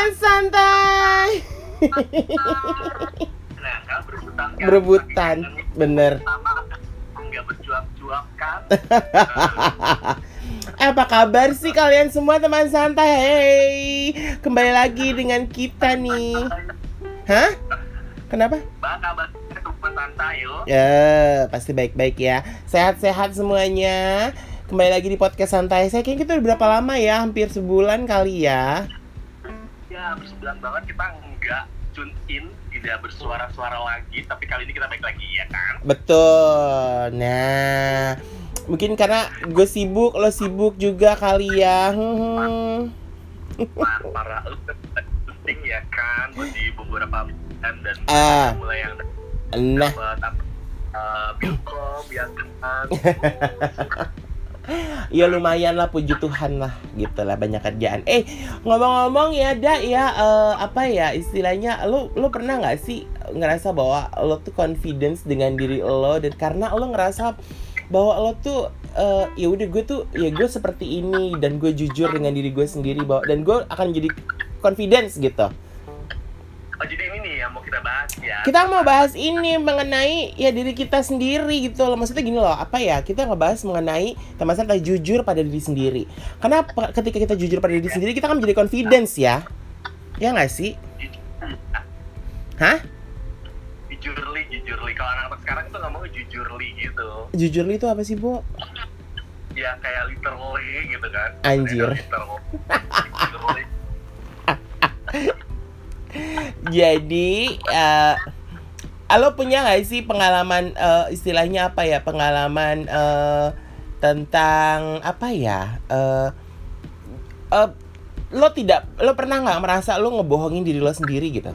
teman santai. Nah, kan berebutan kan. Berebutan, bener. Nggak Apa kabar sih kalian semua teman santai? Hey, kembali lagi dengan kita nih. Hah? Kenapa? Kabar santai yo. Ya, pasti baik-baik ya. Sehat-sehat semuanya. Kembali lagi di podcast santai. Saya kayaknya kita udah berapa lama ya? Hampir sebulan kali ya. Ya, bersebulan banget kita nggak tune in, tidak bersuara-suara lagi. Tapi kali ini kita baik lagi ya kan. Betul. Nah, mungkin karena gue sibuk, lo sibuk juga kali ya. Hmm. Para, penting ya kan di beberapa bulan dan Ah. mulai yang Nah, dapat apa eh, Bilkom yang kan ya lumayan lah puji Tuhan lah gitu lah banyak kerjaan. Eh, ngomong-ngomong ya, Da ya eh, apa ya istilahnya lo lo pernah nggak sih ngerasa bahwa lo tuh confidence dengan diri lo dan karena lo ngerasa bahwa lo tuh eh, ya udah gue tuh ya gue seperti ini dan gue jujur dengan diri gue sendiri bahwa dan gue akan jadi confidence gitu. Oh jadi ini nih yang mau kita bahas ya. Kita mau bahas ini mengenai ya diri kita sendiri gitu loh. Maksudnya gini loh, apa ya? Kita ngebahas mengenai teman santai jujur pada diri sendiri. Karena ketika kita jujur pada diri sendiri, kita kan menjadi confidence ya. Ya nggak sih? Hah? Jujurly, jujurly. Kalau anak-anak sekarang itu ngomongnya jujurly gitu. Jujur itu apa sih, Bu? Ya kayak literally gitu kan. Anjir. Literally. Jadi, eh lo punya nggak sih pengalaman eh, istilahnya apa ya? Pengalaman eh, tentang apa ya? Eh eh, lo tidak, lo pernah nggak merasa lo ngebohongin diri lo sendiri gitu?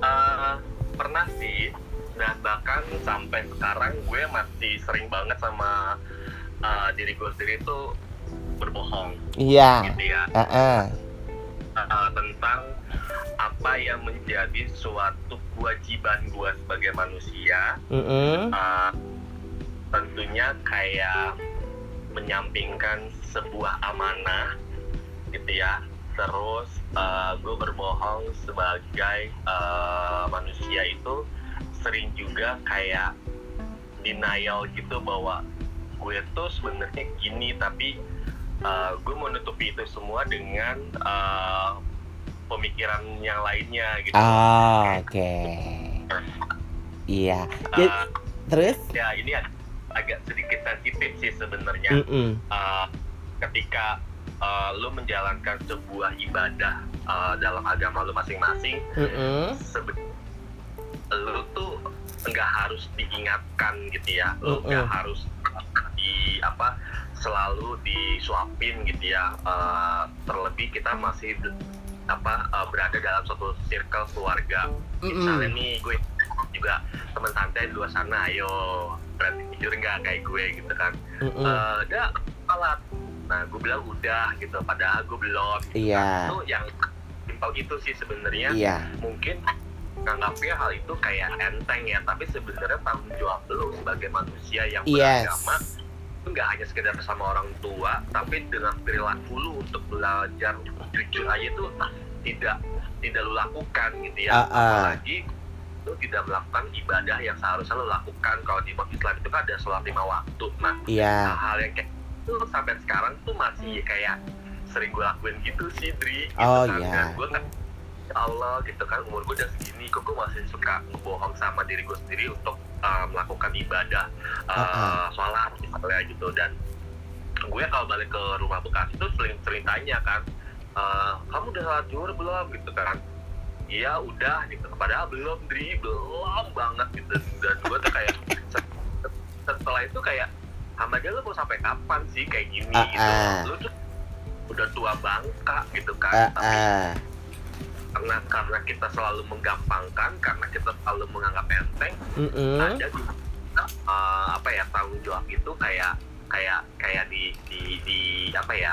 Eh, pernah sih dan bahkan sampai sekarang gue masih sering banget sama eh, diri gue sendiri itu berbohong Iya. gitu ya Ah, ah. Eh, tentang apa yang menjadi suatu kewajiban gue sebagai manusia Mm-mm. Eh, tentunya kayak menyampingkan sebuah amanah gitu ya terus eh, gue berbohong sebagai eh, manusia itu sering juga kayak denial gitu bahwa gue tuh sebenarnya gini tapi eh, gue menutupi itu semua dengan eh, pemikiran yang lainnya gitu Ah, oke. Iya. Jadi, Eh, terus? ya ini ag- agak sedikit sensitif sih sebenarnya Mm-mm. uh, ketika uh, lu menjalankan sebuah ibadah uh, dalam agama lu masing-masing Mm-mm. sebe- lu tuh nggak harus diingatkan gitu ya lu nggak Mm-mm. harus di apa selalu disuapin gitu ya Uh, terlebih kita masih apa uh, berada dalam suatu circle keluarga misalnya Mm-mm. nih gue juga teman santai di luar sana ayo berarti jujur nggak kayak gue gitu kan Mm-mm. Eh, udah salat nah gue bilang udah gitu padahal gue belum gitu Iya. kan. itu yang simpel itu sih sebenarnya Iya. mungkin nganggapnya hal itu kayak enteng ya tapi sebenarnya tanggung jawab lo sebagai manusia yang beragama nggak hanya sekedar bersama orang tua tapi dengan perilaku lu untuk belajar jujur aja tuh tidak tidak lu lakukan gitu ya Ah, ah. apalagi lu tidak melakukan ibadah yang seharusnya lu lakukan kalau di Islam itu kan ada sholat lima waktu nah Iya. hal yang kayak itu sampai sekarang tuh masih kayak sering gue lakuin gitu sih Dri gitu Oh, kan. Dan gue ya Allah gitu kan umur gue udah segini kok gue masih suka ngebohong sama diri gue sendiri untuk uh, melakukan ibadah uh, Uh-uh. sholat misalnya gitu. Dan gue kalau balik ke rumah bekas itu sering sering tanya kan "Eh, kamu udah sholat zuhur belum? Gitu kan. Iya udah gitu. Padahal belum Dri. Belum banget gitu. Dan gue tuh kayak se- setelah itu kayak Hamadia lu mau sampai kapan sih kayak gini? Ah, gitu. Ah. lu tuh udah tua bangka gitu kan. Ah, tapi ah. Karena karena kita selalu menggampangkan karena kita selalu menganggap enteng Mm-mm. ada juga uh, apa ya tanggung jawab itu kayak kayak kayak di di di apa ya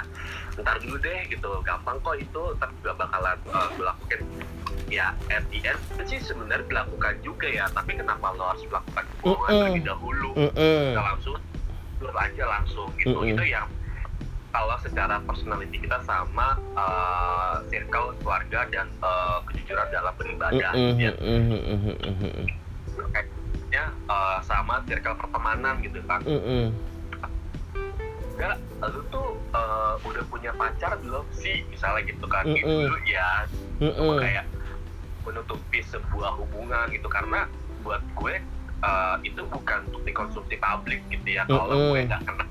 ntar dulu deh gitu gampang kok itu tapi juga bakalan uh, gue lakukan ya at the end sih sebenarnya dilakukan juga ya tapi kenapa lo harus melakukan kebohongan Mm-mm. terlebih dahulu Mm-mm. Nggak langsung lu aja langsung gitu Mm-mm. itu yang kalau secara personality kita sama uh, circle keluarga dan uh, kejujuran dalam beribadah Mm-mm, ya. kayaknya uh, sama circle pertemanan gitu kan. Mm-mm. enggak lu tuh uh, udah punya pacar belum sih? Misalnya gitu kan. Gitu dulu ya. Cuma kayak menutupi sebuah hubungan gitu. Karena buat gue uh, itu bukan untuk dikonsumsi publik gitu ya. Kalau Mm-mm. gue nggak kenal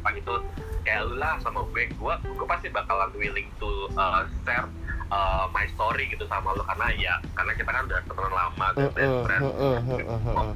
apa itu kayak lu lah sama gue. Gue gue pasti bakalan willing to uh, share uh, my story gitu sama lu karena ya karena kita kan udah teman lama dan best Mm-mm, friend. mm-mm, mm-mm.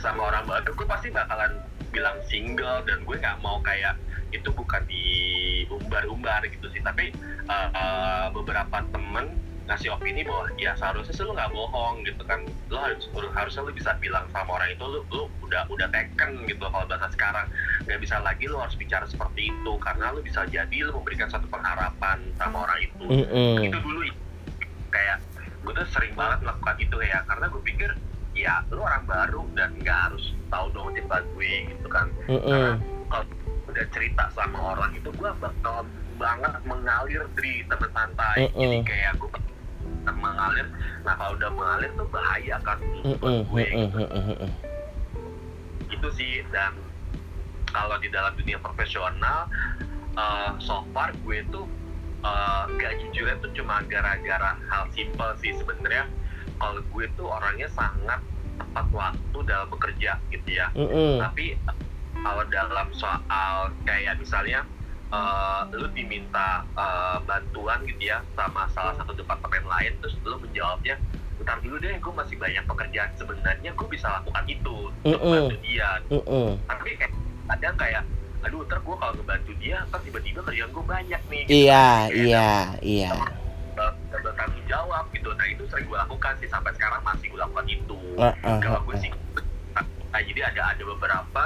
sama orang baru gue pasti bakalan bilang single dan gue nggak mau kayak itu bukan diumbar-umbar gitu sih. Tapi uh, uh, beberapa temen ngasih opini bahwa ya seharusnya sih lu nggak bohong gitu kan lu harus harusnya lu bisa bilang sama orang itu lu lu udah udah taken gitu kalau bahasa sekarang nggak bisa lagi lu harus bicara seperti itu karena lu bisa jadi lu memberikan satu pengharapan sama orang itu Mm-mm. itu dulu kayak gue tuh sering banget melakukan itu ya karena gue pikir ya lu orang baru dan nggak harus tahu dong cerita gue gitu kan karena Mm-mm. kalau udah cerita sama orang itu gue bakal banget mengalir di teman santai Mm-mm. jadi kayak gue mengalir. Nah kalau udah mengalir tuh bahaya kan buat gue itu sih dan kalau di dalam dunia profesional uh, so far gue tuh uh, gak jujurnya tuh cuma gara-gara hal simpel sih sebenarnya. Kalau gue tuh orangnya sangat tepat waktu dalam bekerja gitu ya. Mm-mm. tapi uh, kalau dalam soal kayak misalnya uh, lu diminta uh, bantuan gitu ya sama salah satu departemen lain terus lu menjawabnya bentar dulu deh gue masih banyak pekerjaan sebenarnya gue bisa lakukan itu untuk Mm-mm. bantu dia Mm-mm. tapi kayak kadang kayak aduh ntar gue kalau ngebantu dia ntar tiba-tiba kerjaan gue banyak nih gitu. Iya, Kayak iya, iya. uh, double tanggung jawab gitu nah itu sering gue lakukan sih sampai sekarang masih gue lakukan itu Uh-uh, kalau gue sih nah, jadi ada ada beberapa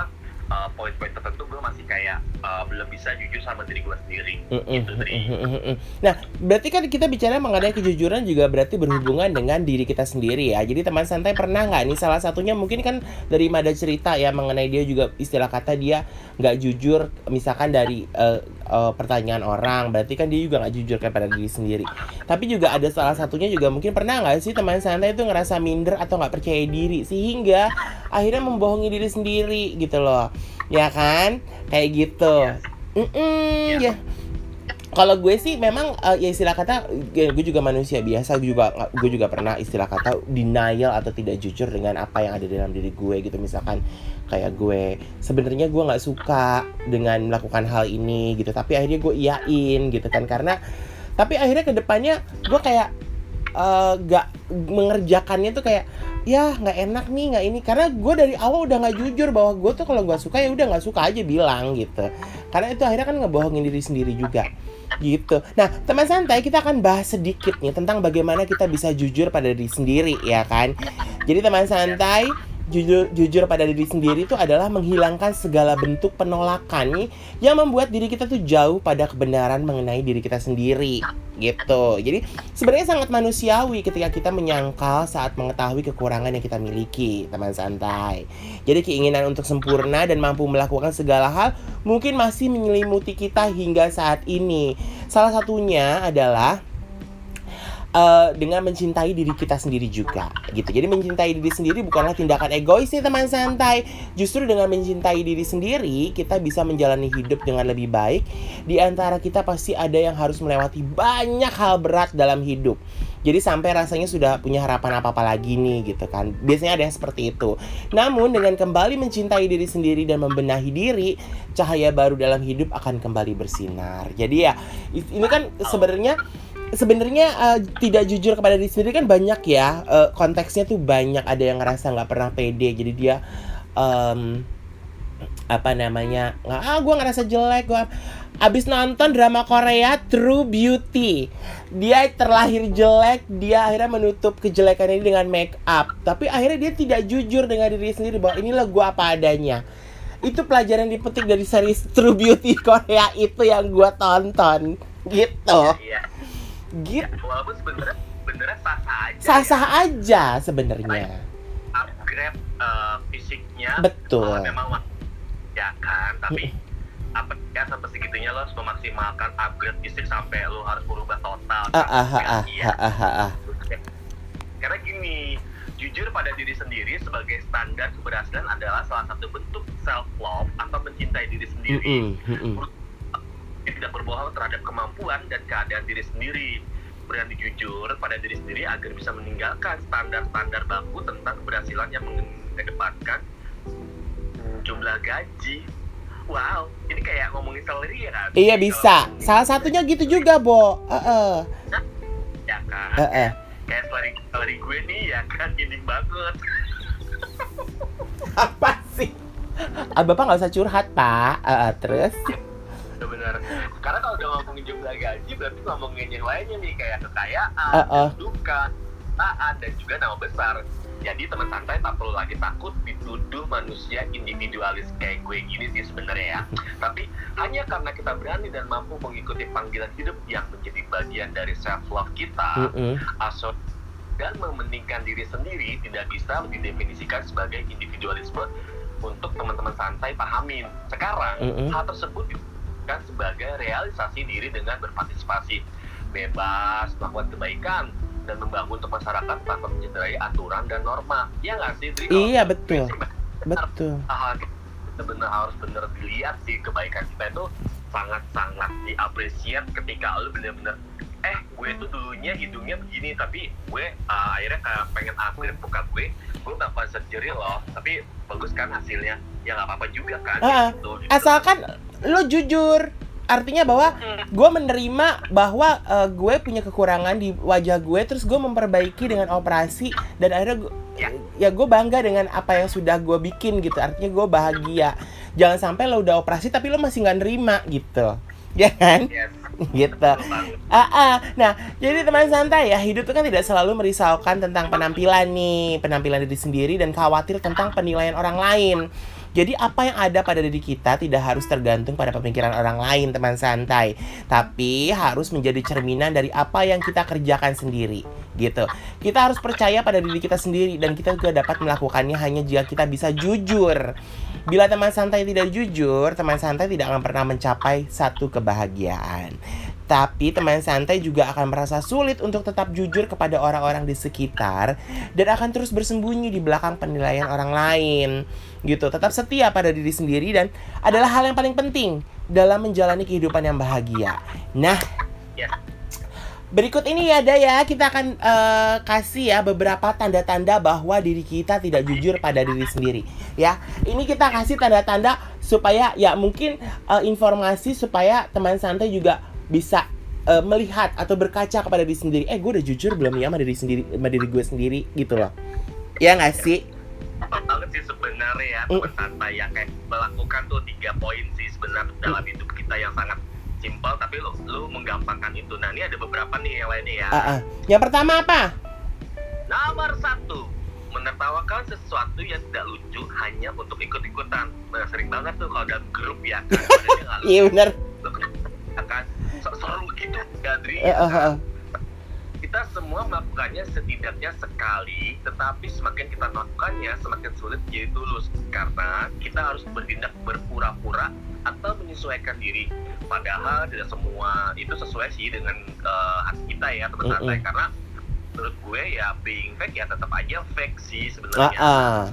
uh, poin-poin tertentu gue masih kayak uh, belum bisa jujur sama diri gue sendiri Mm-mm, gitu mm-mm. Nah, berarti kan kita bicara mengenai kejujuran juga berarti berhubungan dengan diri kita sendiri ya. Jadi teman santai pernah nggak nih salah satunya mungkin kan dari Mada cerita ya mengenai dia juga istilah kata dia nggak jujur misalkan dari eh, eh, pertanyaan orang. Berarti kan dia juga nggak jujur kepada diri sendiri. Tapi juga ada salah satunya juga mungkin pernah nggak sih teman santai itu ngerasa minder atau nggak percaya diri sehingga akhirnya membohongi diri sendiri gitu loh. Ya kan? Kayak gitu. Mm-mm, Iya. ya kalau gue sih memang eh, ya istilah kata ya, gue juga manusia biasa gue juga gue juga pernah istilah kata denial atau tidak jujur dengan apa yang ada dalam diri gue gitu. Misalkan kayak gue sebenarnya gue nggak suka dengan melakukan hal ini gitu tapi akhirnya gue iyain gitu kan. Karena tapi akhirnya ke depannya gue kayak eh, nggak mengerjakannya tuh kayak ya nggak enak nih nggak ini. Karena gue dari awal udah nggak jujur bahwa gue tuh kalau nggak suka ya udah nggak suka aja bilang gitu. Karena itu akhirnya kan ngebohongin diri sendiri juga gitu. Nah, teman santai kita akan bahas sedikit nih tentang bagaimana kita bisa jujur pada diri sendiri ya kan. Jadi teman santai jujur jujur pada diri sendiri itu adalah menghilangkan segala bentuk penolakan yang membuat diri kita tuh jauh pada kebenaran mengenai diri kita sendiri gitu. Jadi sebenarnya sangat manusiawi ketika kita menyangkal saat mengetahui kekurangan yang kita miliki, teman santai. Jadi keinginan untuk sempurna dan mampu melakukan segala hal mungkin masih menyelimuti kita hingga saat ini. Salah satunya adalah eh, dengan mencintai diri kita sendiri juga gitu. Jadi mencintai diri sendiri bukanlah tindakan egois nih teman santai. Justru dengan mencintai diri sendiri kita bisa menjalani hidup dengan lebih baik. Di antara kita pasti ada yang harus melewati banyak hal berat dalam hidup. Jadi sampai rasanya sudah punya harapan apa-apa lagi nih gitu kan. Biasanya ada yang seperti itu. Namun dengan kembali mencintai diri sendiri dan membenahi diri, cahaya baru dalam hidup akan kembali bersinar. Jadi ya ini kan sebenarnya sebenarnya eh, tidak jujur kepada diri sendiri kan banyak ya Eh, konteksnya tuh banyak. Ada yang ngerasa nggak pernah pede jadi dia em, apa namanya nggak ah gue ngerasa jelek gue abis nonton drama Korea True Beauty. Dia terlahir jelek dia akhirnya menutup kejelekan ini dengan make up. Tapi akhirnya dia tidak jujur dengan diri sendiri bahwa inilah gue apa adanya. Itu pelajaran dipetik dari series True Beauty Korea itu yang gue tonton. Gitu. Iya. Gitu Walaupun sebenarnya sebenarnya sah-sah aja. ya. sah-sah aja sebenarnya. Upgrade uh, fisiknya. Betul. Uh, memang ya kan tapi apa ya sampai segitunya lo harus memaksimalkan upgrade fisik sampai lo harus merubah total. Ah ah ah ah Iya. ah ah ah. Karena gini jujur pada diri sendiri sebagai standar keberhasilan adalah salah satu bentuk self love atau mencintai diri sendiri. Mm-mm, mm-mm. tidak berbohong terhadap kemampuan dan keadaan diri sendiri berani jujur pada diri sendiri agar bisa meninggalkan standar-standar baku tentang keberhasilan yang mengedepankan jumlah gaji wow ini kayak ngomongin salary ya kan Iya bisa. Salah satunya gitu juga, Bo. Heeh. ya kan Heeh. kayak salary, salary gue nih ya kan ini banget Apa sih? Ah, Bapak nggak usah curhat, Pak. Heeh, terus? Benar karena kalau udah ngomongin jumlah gaji berarti ngomongin yang lainnya nih kayak kekayaan Uh-uh. duka taat dan juga nama besar jadi teman santai tak perlu lagi takut dituduh manusia individualis kayak gue gini sih sebenarnya ya tapi hanya karena kita berani dan mampu mengikuti panggilan hidup yang menjadi bagian dari self love kita Mm-mm. asal dan mementingkan diri sendiri tidak bisa didefinisikan sebagai individualisme untuk teman-teman santai pahamin. Sekarang Mm-mm. hal tersebut dibutuhkan sebagai realisasi diri dengan berpartisipasi bebas melakukan kebaikan dan membangun untuk masyarakat tanpa mencederai aturan dan norma. Iya nggak sih? Dri? Iya, betul. sih Betul. hal benar harus bener dilihat sih kebaikan kita itu sangat-sangat diapresiat ketika lu bener-bener eh gue tuh dulunya hidungnya begini tapi gue uh, akhirnya kayak pengen upgrade muka gue gue melakukan surgery loh tapi bagus kan hasilnya ya nggak apa-apa juga kan Ah, gitu. Asalkan lo jujur. Artinya bahwa gue menerima bahwa eh, gue punya kekurangan di wajah gue, terus gue memperbaiki dengan operasi dan akhirnya gue, Ya. ya gue bangga dengan apa yang sudah gue bikin gitu. Artinya gue bahagia. Jangan sampai lo udah operasi tapi lo masih nggak nerima gitu, ya kan? Yes, Gitu. Ah, ah. Nah, jadi teman santai ya, hidup itu kan tidak selalu merisaukan tentang penampilan nih, penampilan diri sendiri dan khawatir tentang penilaian orang lain. Jadi apa yang ada pada diri kita tidak harus tergantung pada pemikiran orang lain, teman santai. Tapi harus menjadi cerminan dari apa yang kita kerjakan sendiri, gitu. Kita harus percaya pada diri kita sendiri dan kita juga dapat melakukannya hanya jika kita bisa jujur. Bila teman santai tidak jujur, teman santai tidak akan pernah mencapai satu kebahagiaan. Tapi teman santai juga akan merasa sulit untuk tetap jujur kepada orang-orang di sekitar dan akan terus bersembunyi di belakang penilaian orang lain. Gitu, tetap setia pada diri sendiri dan adalah hal yang paling penting dalam menjalani kehidupan yang bahagia. Nah, Ya. Berikut ini ya Daya, kita akan eh, kasih ya beberapa tanda-tanda bahwa diri kita tidak jujur pada diri sendiri. Ya, ini kita kasih tanda-tanda supaya ya mungkin eh, informasi supaya teman santai juga bisa eh, melihat atau berkaca kepada diri sendiri. Eh, gue udah jujur belum ya sama diri sendiri, sama diri gue sendiri gitu loh. Ya nggak sih? Banget sih sebenarnya ya Mm. teman santai yang kayak melakukan tuh tiga poin sih sebenarnya dalam hidup kita yang sangat simpel tapi lu, lu menggampangkan itu nah ini ada beberapa nih yang lainnya ya Ah, ah. Yang pertama apa? Nomor satu, menertawakan sesuatu yang tidak lucu hanya untuk ikut-ikutan. Nah, sering banget tuh kalau dalam grup ya kan, Iya bener. ya kan, So- seru gitu, Gadri. Eh, eh, eh. Kita semua melakukannya setidaknya sekali, tetapi semakin kita melakukannya, semakin sulit jadi tulus. Karena kita harus bertindak berpura-pura atau menyesuaikan diri. Padahal tidak semua itu sesuai sih dengan hati kita ya, teman santai. Mm-mm. Karena menurut gue ya being fake ya tetap aja fake sih sebenarnya. ah.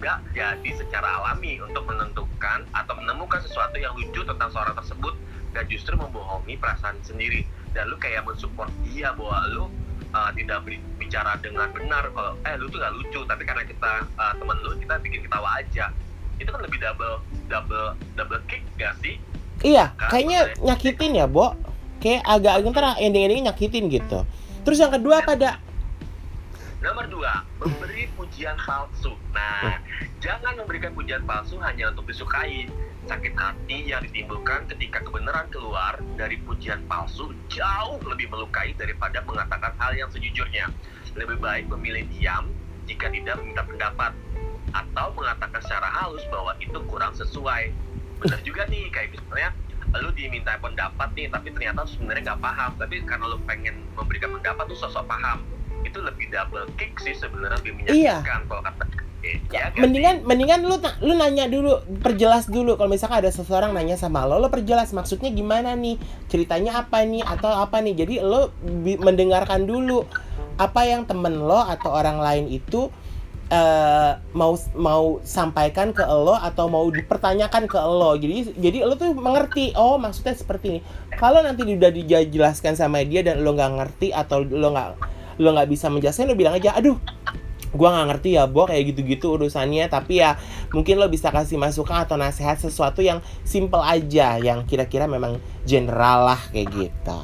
Nggak jadi secara alami untuk menentukan atau menemukan sesuatu yang lucu tentang seorang tersebut dan justru membohongi perasaan sendiri dan lu kayak mensupport dia bahwa lu uh, tidak bi- bicara dengan benar kalau eh lu tuh gak lucu tapi karena kita uh, temen lu kita bikin ketawa aja itu kan lebih double double double kick gak sih Iya, Kan, kayaknya nyakitin ya, Bo. Kayak agak ntar ending-endingnya nyakitin gitu. Terus yang kedua pada Nomor dua, memberi pujian palsu. Nah, jangan memberikan pujian palsu hanya untuk disukai. Sakit hati yang ditimbulkan ketika kebenaran keluar dari pujian palsu jauh lebih melukai daripada mengatakan hal yang sejujurnya. Lebih baik memilih diam jika tidak meminta pendapat atau mengatakan secara halus bahwa itu kurang sesuai. Benar juga nih, kayak misalnya lu diminta pendapat nih, tapi ternyata sebenarnya nggak paham. Tapi karena lu pengen memberikan pendapat tuh sosok paham itu lebih double kick sih sebenarnya lebih Iya. menyakitkan kalau kata Ya, mendingan mendingan lu lu nanya dulu perjelas dulu. Kalau misalkan ada seseorang nanya sama lo lo perjelas. Maksudnya gimana nih? Ceritanya apa nih? Atau apa nih? Jadi lo mendengarkan dulu apa yang temen lo atau orang lain itu eh, mau mau sampaikan ke lo atau mau dipertanyakan ke lo. Jadi jadi lo tuh mengerti oh maksudnya seperti ini. Kalau nanti udah dijelaskan sama dia dan lo nggak ngerti atau lo nggak lo nggak bisa menjelaskan lo bilang aja aduh gua nggak ngerti ya Bo kayak gitu-gitu urusannya tapi ya mungkin lo bisa kasih masukan atau nasihat sesuatu yang simple aja yang kira-kira memang general lah kayak gitu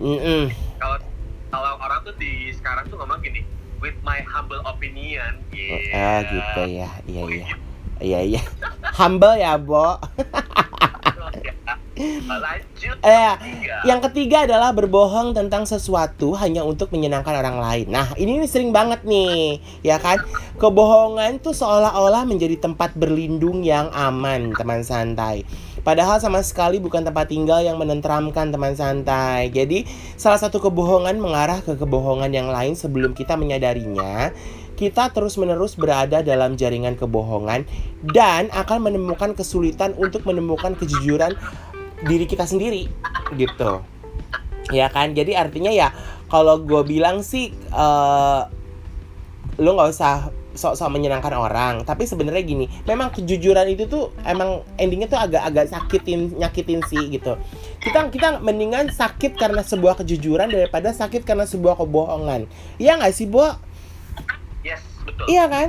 Mm-mm. Kalau kalau orang tuh di sekarang tuh ngomong gini, with my humble opinion. Iya. ah gitu ya iya iya iya iya humble ya Bo Lanjut. Eh. Yang ketiga adalah berbohong tentang sesuatu hanya untuk menyenangkan orang lain. Nah, ini sering banget nih, ya kan? Kebohongan tuh seolah-olah menjadi tempat berlindung yang aman, teman santai. Padahal sama sekali bukan tempat tinggal yang menenteramkan teman santai. Jadi, salah satu kebohongan mengarah ke kebohongan yang lain sebelum kita menyadarinya. Kita terus-menerus berada dalam jaringan kebohongan dan akan menemukan kesulitan untuk menemukan kejujuran diri kita sendiri gitu ya kan jadi artinya ya kalau gue bilang sih eh lu nggak usah sok-sok menyenangkan orang tapi sebenarnya gini memang kejujuran itu tuh emang endingnya tuh agak-agak sakitin nyakitin sih gitu kita kita mendingan sakit karena sebuah kejujuran daripada sakit karena sebuah kebohongan iya nggak sih Bo? Yes, betul. Iya kan?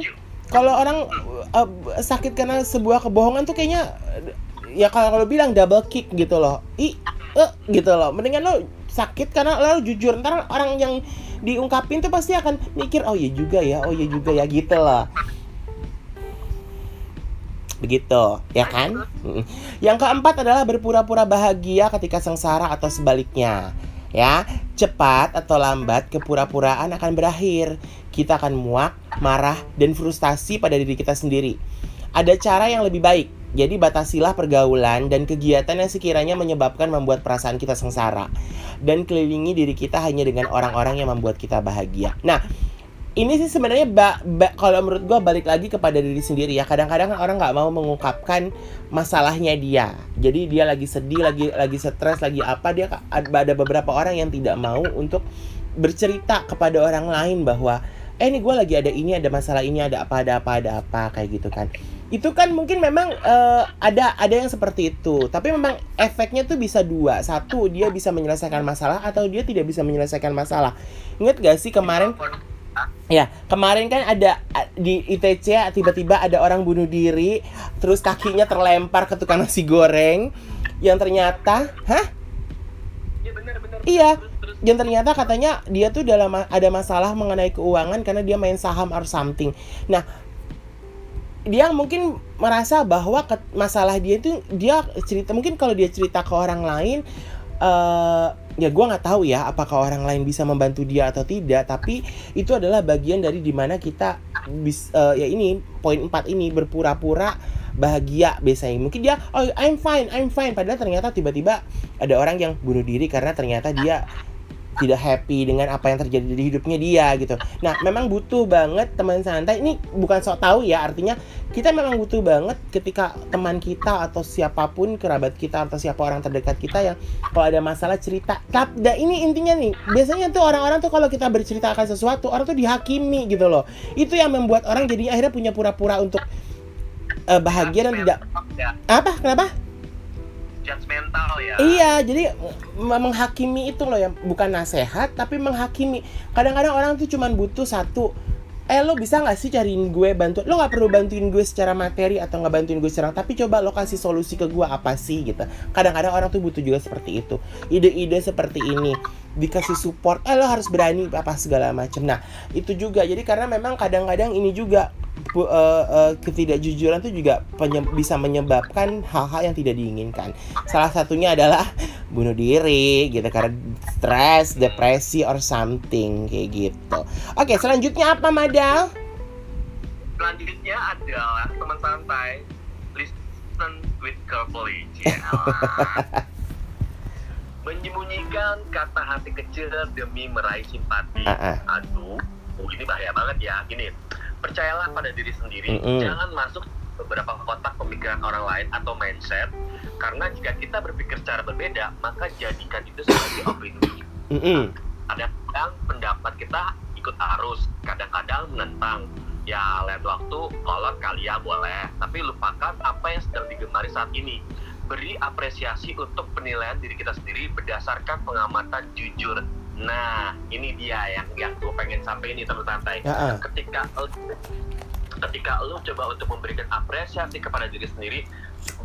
Kalau orang uh, sakit karena sebuah kebohongan tuh kayaknya ya kalau kalau bilang double kick gitu loh i eh, gitu loh. Mendingan lo sakit karena lo jujur ntar orang yang diungkapin tuh pasti akan mikir oh iya juga ya oh iya juga ya gitu loh. Begitu ya kan? Yang keempat adalah berpura-pura bahagia ketika sengsara atau sebaliknya ya. Cepat atau lambat kepura-puraan akan berakhir. Kita akan muak marah dan frustasi pada diri kita sendiri. Ada cara yang lebih baik jadi batasilah pergaulan dan kegiatan yang sekiranya menyebabkan membuat perasaan kita sengsara dan kelilingi diri kita hanya dengan orang-orang yang membuat kita bahagia. Nah, ini sih sebenarnya kalau menurut gua balik lagi kepada diri sendiri ya. Kadang-kadang kan orang nggak mau mengungkapkan masalahnya dia. Jadi dia lagi sedih, lagi lagi stres, lagi apa dia ada beberapa orang yang tidak mau untuk bercerita kepada orang lain bahwa eh ini gue lagi ada ini ada masalah ini ada apa ada apa ada apa kayak gitu kan itu kan mungkin memang eh, ada ada yang seperti itu tapi memang efeknya tuh bisa dua satu dia bisa menyelesaikan masalah atau dia tidak bisa menyelesaikan masalah ingat gak sih kemarin ya kemarin kan ada di ITC tiba-tiba ada orang bunuh diri terus kakinya terlempar ke tukang nasi goreng yang ternyata hah Iya benar. Iya. Terus, terus. dan ternyata katanya dia tuh dalam ada masalah mengenai keuangan karena dia main saham or something. Nah, dia mungkin merasa bahwa masalah dia itu dia cerita mungkin kalau dia cerita ke orang lain eh ya gua nggak tahu ya apakah orang lain bisa membantu dia atau tidak tapi itu adalah bagian dari di mana kita bis eh, ya ini poin 4 ini berpura-pura bahagia biasanya mungkin dia oh I'm fine I'm fine. Padahal ternyata tiba-tiba ada orang yang bunuh diri karena ternyata dia tidak happy dengan apa yang terjadi di hidupnya dia gitu. Nah, memang butuh banget teman santai. Ini bukan sok tahu ya, artinya kita memang butuh banget ketika teman kita atau siapa pun kerabat kita atau siapa orang terdekat kita yang kalau ada masalah cerita. Tapi nah, ini intinya nih, biasanya tuh orang-orang tuh kalau kita bercerita akan sesuatu, orang tuh dihakimi gitu loh. Itu yang membuat orang jadi akhirnya punya pura-pura untuk eh, bahagia dan tidak Ya, apa? Kenapa? Judgmental ya. Iya, jadi menghakimi itu loh yang bukan nasehat tapi menghakimi. Kadang-kadang orang tuh cuman butuh satu Eh lo bisa nggak sih cariin gue bantu? Lo nggak perlu bantuin gue secara materi Atau nggak bantuin gue secara Tapi coba lo kasih solusi ke gue apa sih gitu. Kadang-kadang orang tuh butuh juga seperti itu. Ide-ide seperti ini Dikasih support Eh lo harus berani apa segala macam Nah itu juga. Jadi karena memang kadang-kadang ini juga eh, eh, Ketidakjujuran tuh juga penye- bisa menyebabkan Hal-hal yang tidak diinginkan. Salah satunya adalah bunuh diri gitu karena stres, depresi or something kayak gitu. Oke, selanjutnya apa Madal? Selanjutnya adalah teman santai. Listen with carefully. Ya. Menyembunyikan kata hati kecil demi meraih simpati. Ah. Aduh, oh, ini bahaya banget ya. Gini, percayalah pada diri sendiri Mm-mm. jangan masuk beberapa kotak pemikiran orang lain atau mindset karena jika kita berpikir secara berbeda maka jadikan itu sebagai opini. Mm-mm. kadang-kadang pendapat kita ikut arus kadang-kadang menentang ya lain waktu kolot kali ya boleh. Tapi lupakan apa yang sedang digemari saat ini. Beri apresiasi untuk penilaian diri kita sendiri berdasarkan pengamatan jujur. Nah ini dia yang yang gue pengen sampaikan ini teman santai Ya, ah. ketika ketika lu coba untuk memberikan apresiasi kepada diri sendiri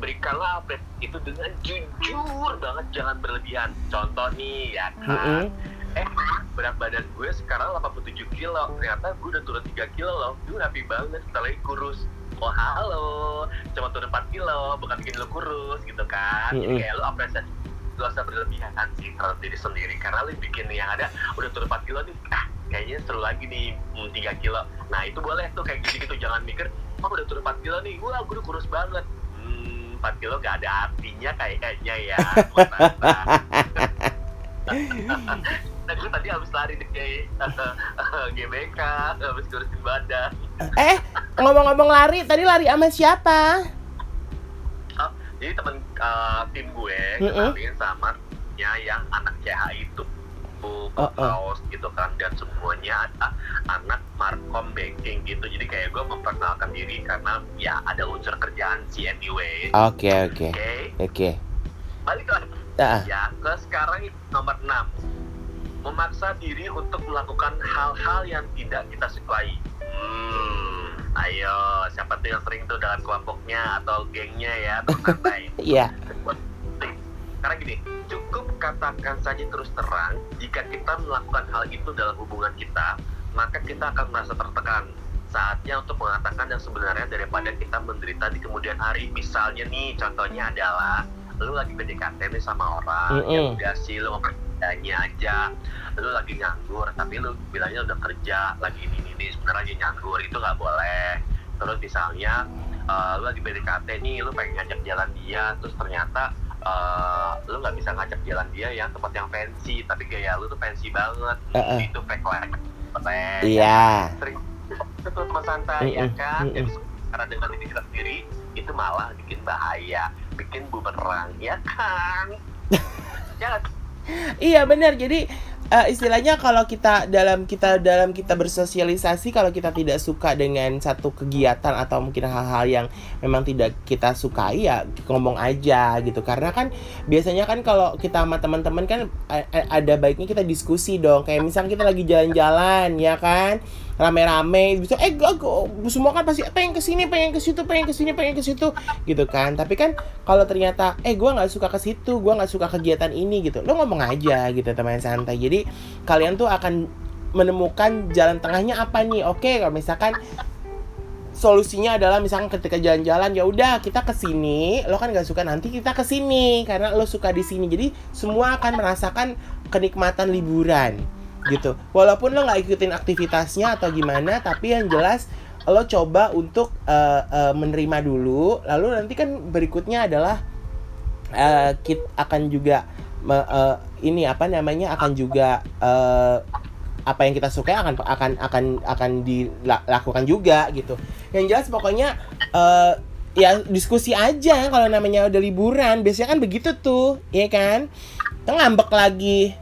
berikanlah apresiasi itu dengan jujur banget jangan berlebihan. Contoh nih ya kan? Mm-mm. eh berat badan gue sekarang 87 kilo. Ternyata gue udah turun 3 kilo loh. Gue happy banget lagi kurus. Oh halo. Cuma turun 4 kilo bukan bikin lo kurus gitu kan? Jadi Mm-mm. kayak lo apresiasi. Gak usah berlebihan sih terhadap diri sendiri. Karena lo bikin yang ada udah turun 4 kilo nih. Ah kayaknya seru lagi nih hmm, 3 kilo nah itu boleh tuh kayak gitu-gitu jangan mikir oh udah turun 4 kilo nih wah gue udah kurus banget hmm, 4 kilo gak ada artinya kayaknya ya. Nah, gue tadi habis lari nih kayak GBK, habis kurusin badan. Eh, ngomong-ngomong lari, tadi lari sama siapa? Jadi temen uh, tim gue Mm-mm. kenalin sama ya yang anak CH itu Oh, oh. kaos gitu kan dan semuanya ada anak markom banking gitu. Jadi kayak gue memperkenalkan diri karena ya ada unsur kerjaan sih anyway. Oke, oke. oke. Balik lagi. Ah, ya ke sekarang nomor 6 memaksa diri untuk melakukan hal-hal yang tidak kita sukai. Hmm, ayo siapa tuh yang sering tuh dengan kelompoknya atau gengnya ya Iya. Karena gini cukup katakan saja terus terang jika kita melakukan hal itu dalam hubungan kita maka kita akan merasa tertekan saatnya untuk mengatakan yang sebenarnya daripada kita menderita di kemudian hari. Misalnya nih contohnya adalah lu lagi PDKT nih sama orang Mm-mm. yang udah sih lu mau kerjanya aja. Lu lagi nganggur tapi lu bilangnya udah kerja lagi ini ini, sebenarnya lagi nganggur itu nggak boleh. Terus misalnya eh, lu lagi PDKT nih lu pengen ngajak jalan dia terus ternyata eh, lu nggak bisa ngajak jalan dia yang tempat yang fancy tapi gaya lu tuh fancy banget Uh-uh. itu fake. Iya. sering itu teman santai ya kan mm-mm. jadi karena dengan diri kita sendiri itu malah bikin bahaya bikin bumerang ya kan ya kan? Iya benar. Jadi eh, istilahnya kalau kita dalam kita dalam kita bersosialisasi kalau kita tidak suka dengan satu kegiatan atau mungkin hal-hal yang memang tidak kita sukai ya ngomong aja gitu. Karena kan biasanya kan kalau kita sama teman-teman kan a- a- ada baiknya kita diskusi dong. Kayak misalnya kita lagi jalan-jalan ya kan rame-rame bisa eh gak, gak- semua kan pasti pengen ke sini pengen ke situ pengen ke sini pengen ke situ gitu kan. Tapi kan kalau ternyata eh gua nggak suka ke situ gua nggak suka kegiatan ini gitu. Lo ngomong aja gitu teman santai. Jadi kalian tuh akan menemukan jalan tengahnya apa nih? Oke kalau misalkan solusinya adalah misalkan ketika jalan-jalan ya udah kita ke sini lo kan nggak suka nanti kita ke sini karena lo suka di sini. Jadi semua akan merasakan kenikmatan liburan gitu. Walaupun lo nggak ikutin aktivitasnya atau gimana tapi yang jelas lo coba untuk eh, eh, menerima dulu. Lalu nanti kan berikutnya adalah eh, kita akan juga me- eh, ini apa namanya akan juga eh, apa yang kita sukai akan akan akan akan dilakukan juga gitu. Yang jelas pokoknya eh, ya diskusi aja kalau namanya udah liburan. Biasanya kan begitu tuh ya kan? Ngambek lagi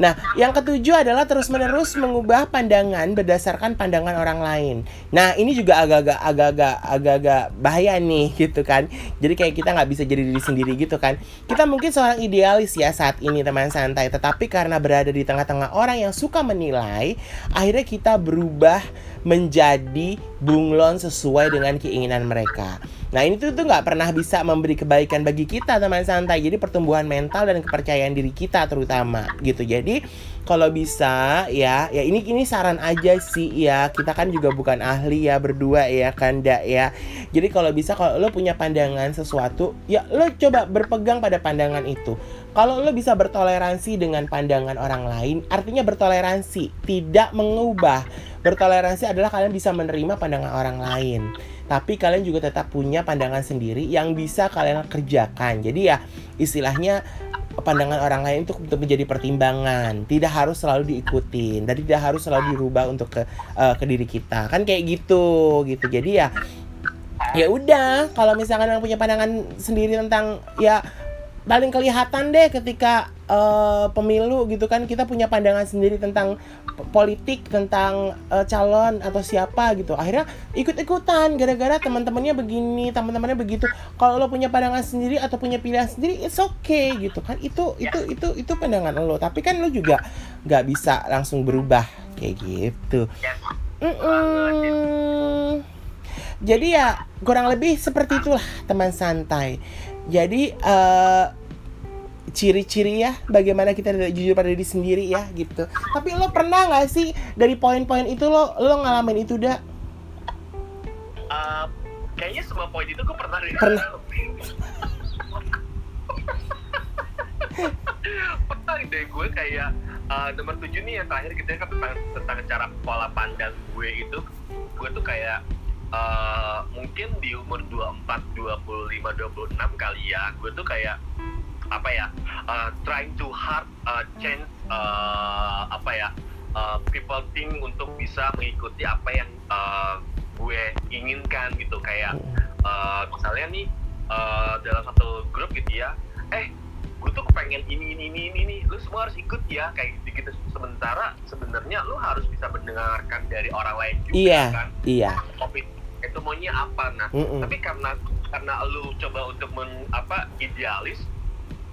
Nah, yang ketujuh adalah terus-menerus mengubah pandangan berdasarkan pandangan orang lain. Nah, ini juga agak-agak agak-agak agak-agak bahaya nih gitu kan. Jadi kayak kita nggak bisa jadi diri sendiri gitu kan. Kita mungkin seorang idealis ya saat ini teman santai, tetapi karena berada di tengah-tengah orang yang suka menilai, akhirnya kita berubah menjadi bunglon sesuai dengan keinginan mereka. Nah ini tuh tuh nggak pernah bisa memberi kebaikan bagi kita teman santai. Jadi pertumbuhan mental dan kepercayaan diri kita terutama gitu. Jadi kalau bisa ya ya ini ini saran aja sih ya. Kita kan juga bukan ahli ya berdua ya kanda ya. Jadi kalau bisa kalau lo punya pandangan sesuatu ya lo coba berpegang pada pandangan itu. Kalau lo bisa bertoleransi dengan pandangan orang lain, artinya bertoleransi, tidak mengubah. Bertoleransi adalah kalian bisa menerima pandangan orang lain tapi kalian juga tetap punya pandangan sendiri yang bisa kalian kerjakan. Jadi ya istilahnya pandangan orang lain itu menjadi pertimbangan. Tidak harus selalu diikutin dan tidak harus selalu dirubah untuk ke uh, ke diri kita. Kan kayak gitu gitu. Jadi ya ya udah kalau misalkan yang punya pandangan sendiri tentang ya paling kelihatan deh ketika uh, pemilu gitu kan kita punya pandangan sendiri tentang politik tentang uh, calon atau siapa gitu. Akhirnya ikut-ikutan gara-gara teman-temannya begini teman-temannya begitu. Kalau lo punya pandangan sendiri atau punya pilihan sendiri it's okay gitu kan. Itu itu itu itu pandangan lo. Tapi kan lo juga nggak bisa langsung berubah kayak gitu. Mm -mm. jadi ya kurang lebih seperti itulah teman santai jadi uh, ciri-ciri ya bagaimana kita tidak jujur pada diri sendiri ya gitu. Tapi lo pernah nggak sih dari poin-poin itu lo lo ngalamin itu dah uh, kayaknya semua poin itu gue pernah deh. Pernah. Pernah deh gue kayak uh, nomor tujuh nih yang terakhir kita kan tentang tentang cara pola pandang gue itu. Gue tuh kayak uh, mungkin di umur 24, 25, 26 kali ya gue tuh kayak apa ya uh, trying to hard uh, change uh, apa ya uh, people think untuk bisa mengikuti apa yang uh, gue inginkan gitu kayak uh, misalnya nih uh, dalam satu grup gitu ya eh gue tuh pengen ini ini ini ini, ini. lu semua harus ikut ya kayak gitu, gitu. sementara sebenarnya lu harus bisa mendengarkan dari orang lain juga iya, kan iya kopi itu maunya apa. Nah Mm-mm. tapi karena karena lu coba untuk men, apa idealis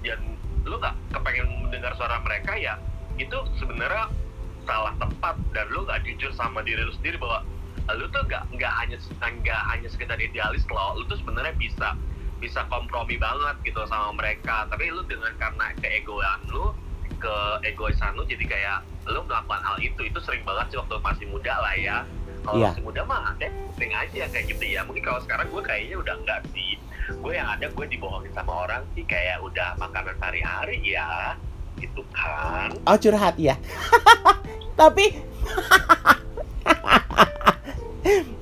dan lu nggak kepengen mendengar suara mereka ya itu sebenarnya salah tempat. Dan lu nggak jujur sama diri lu sendiri bahwa lu tuh nggak nggak hanya nggak hanya sekedar idealis loh. Lu tuh sebenarnya bisa bisa kompromi banget gitu sama mereka. Tapi lu dengan karena keegoan lu ke egoisan lu jadi kayak lu melakukan hal itu itu sering banget sih waktu masih muda lah ya kalau Iya. masih muda mah deh sering aja kayak gitu. Ya mungkin kalau sekarang gue kayaknya udah enggak sih. Gue yang ada gue dibohongin sama orang sih. Kayak udah makanan sehari-hari ya gitu kan. Oh curhat ya tapi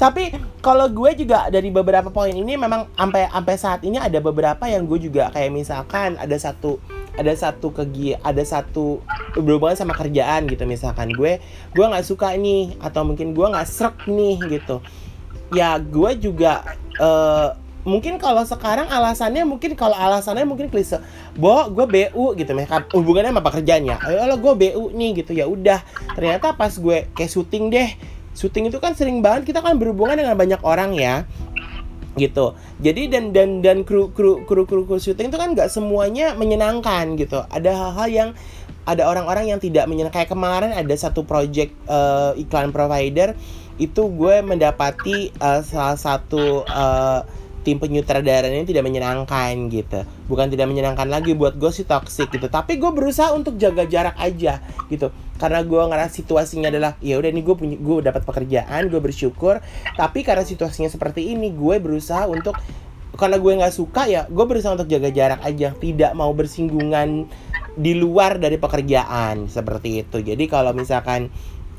tapi kalau gue juga dari beberapa poin ini memang sampai sampai saat ini ada beberapa yang gue juga kayak misalkan ada satu ada satu kegi ada satu berhubungan sama kerjaan gitu misalkan gue gue nggak suka nih atau mungkin gue nggak serak nih gitu. Ya gue juga eh, mungkin kalau sekarang alasannya mungkin kalau alasannya mungkin klise bo gue bu gitu mereka hubungannya sama pekerjaan ya ayo lo gue bu nih gitu ya udah. Ternyata pas gue kayak syuting deh syuting itu kan sering banget kita kan berhubungan dengan banyak orang ya gitu. Jadi dan dan dan kru kru kru kru, kru syuting itu kan nggak semuanya menyenangkan gitu. Ada hal-hal yang ada orang-orang yang tidak menyenangkan. Kayak kemarin ada satu project eh, iklan provider itu gue mendapati eh, salah satu eh, tim penyutradaranya tidak menyenangkan gitu. Bukan tidak menyenangkan lagi buat gue sih toxic gitu. Tapi gue berusaha untuk jaga jarak aja gitu karena gue ngerasa situasinya adalah ya udah nih gue punya gue dapat pekerjaan gue bersyukur. Tapi karena situasinya seperti ini gue berusaha untuk karena gue nggak suka ya gue berusaha untuk jaga jarak aja. Tidak mau bersinggungan di luar dari pekerjaan seperti itu. Jadi kalau misalkan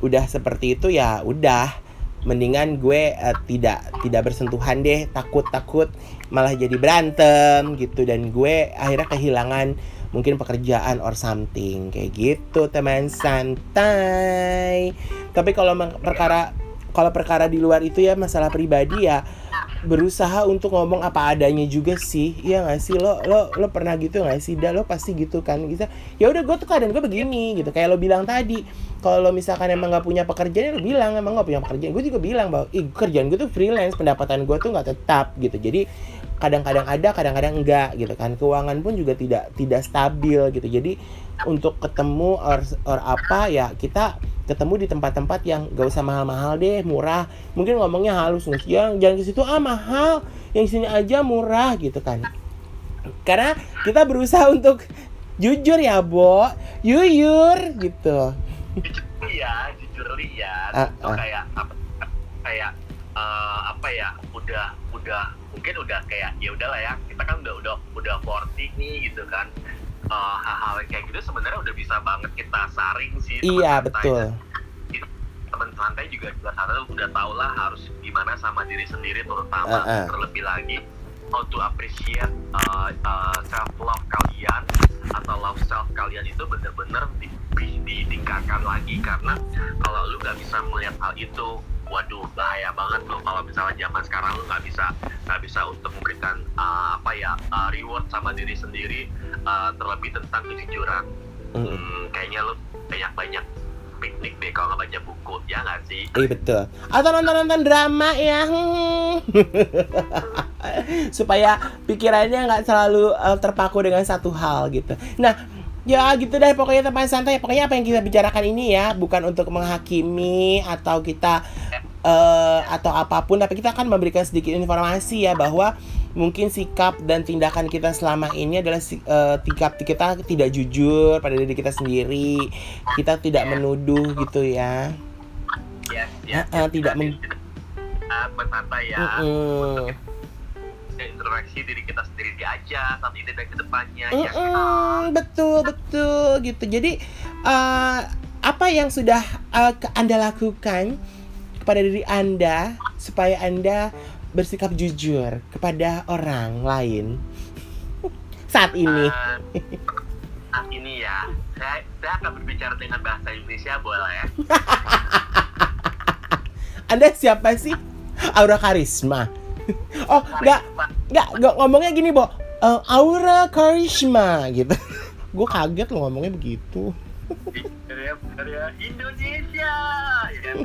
udah seperti itu ya udah. Mendingan gue eh, tidak tidak bersentuhan deh. Takut takut malah jadi berantem gitu. Dan gue akhirnya kehilangan mungkin pekerjaan or something kayak gitu teman santai. Tapi kalau perkara kalau perkara di luar itu ya masalah pribadi ya berusaha untuk ngomong apa adanya juga sih. Iya gak sih? Lo lo lo pernah gitu gak sih? Dah lo pasti gitu kan? Bisa ya udah gue tuh keadaan gue begini gitu. Kayak lo bilang tadi kalau misalkan emang nggak punya pekerjaan ya lo bilang emang nggak punya pekerjaan. Gue juga bilang bahwa ih kerjaan gue tuh freelance pendapatan gue tuh nggak tetap gitu. Jadi kadang-kadang ada kadang-kadang enggak gitu kan. Keuangan pun juga tidak tidak stabil gitu. Jadi untuk ketemu or, or apa ya kita ketemu di tempat-tempat yang gak usah mahal-mahal deh murah. Mungkin ngomongnya halus nggak sih? yang jangan ke situ ah mahal. Yang sini aja murah gitu kan. Karena kita berusaha untuk jujur ya bo. Yuyur gitu. Jujur ya jujur ya ah. kayak apa kayak eh, apa ya udah udah mungkin udah kayak ya udahlah ya kita kan udah udah udah 40 nih gitu kan. Eh, hal-hal yang kayak gitu sebenarnya udah bisa banget kita saring sih teman iya betul. Teman santai juga juga sana udah tau lah harus gimana sama diri sendiri terutama Ah, ah. terlebih lagi how to appreciate uh, self love kalian atau love self kalian itu bener-bener di, di- ditingkatkan lagi. Karena kalau lu nggak bisa melihat hal itu waduh bahaya banget loh kalau misalnya zaman sekarang lu nggak bisa nggak bisa untuk memberikan uh, apa ya uh, reward sama diri sendiri uh, terlebih tentang kejujuran Mm-mm. hmm, kayaknya lu banyak-banyak piknik deh kalau nggak baca buku ya nggak sih Iya betul. Atau nonton-nonton drama ya. Supaya pikirannya nggak selalu terpaku dengan satu hal gitu. Nah, ya gitu deh pokoknya teman santai. Pokoknya apa yang kita bicarakan ini ya bukan untuk menghakimi atau kita eh, atau apa pun, tapi kita akan memberikan sedikit informasi ya bahwa mungkin sikap dan tindakan kita selama ini adalah eh, sikap kita tidak jujur pada diri kita sendiri. Kita tidak menuduh gitu ya. yes, Ah, ah, tidak meng- uh, bersantai ya Mm-mm. Dan introspeksi diri kita sendiri aja saat ini dan ke depannya ya Mm-mm, betul betul gitu. Jadi eh, apa yang sudah ke- anda lakukan kepada diri anda supaya anda bersikap jujur kepada orang lain saat ini? Eh, saat ini ya saya, saya akan berbicara dengan bahasa Indonesia boleh ya? Anda siapa sih? Aura Karisma oh nggak nggak nggak ngomongnya gini bo Eh, Aura Karisma gitu gue kaget lo ngomongnya begitu. Indonesia ya kan?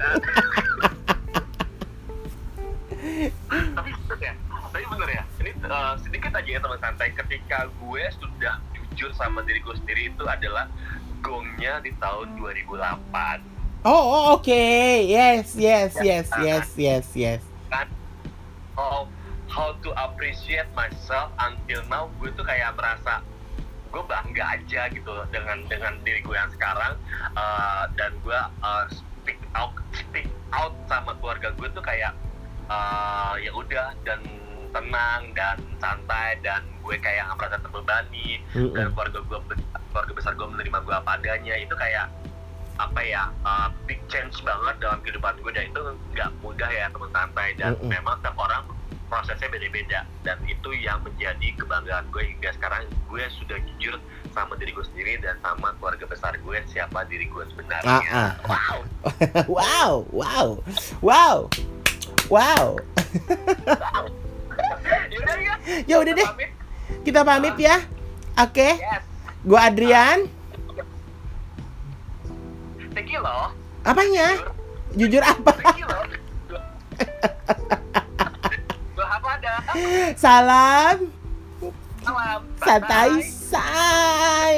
tapi bener ya tapi bener ya ini eh, sedikit aja ya teman santai ketika gue sudah jujur sama diri gue sendiri itu adalah gongnya di tahun 2008 oh, oh, oke yes yes yes yes yes yes how how to appreciate myself until now gue tuh kayak merasa gue bangga aja gitu dengan dengan diri gue yang sekarang. Eh, dan gue eh, speak out speak out sama keluarga gue tuh kayak eh, ya udah dan tenang dan santai dan gue kayak nggak merasa terbebani. Mm-mm. dan keluarga gue keluarga besar gue menerima gue apa adanya. Itu kayak apa ya uh, big change banget dalam kehidupan gue dan itu nggak mudah ya teman santai dan Mm-mm. memang setiap orang prosesnya beda-beda. Dan itu yang menjadi kebanggaan gue hingga sekarang. Gue sudah jujur sama diri gue sendiri dan sama keluarga besar gue siapa diri gue sebenarnya. Ah, ah, ah. wow wow wow wow. Wow. Yaudah ya udah deh. kita pamit ya. Oke. Yes. Gua Adrian Teki lo, Apanya? Jujur, Jujur apa? Salam. Salam. Santai. Santai.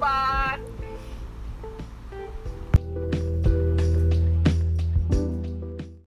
Bye.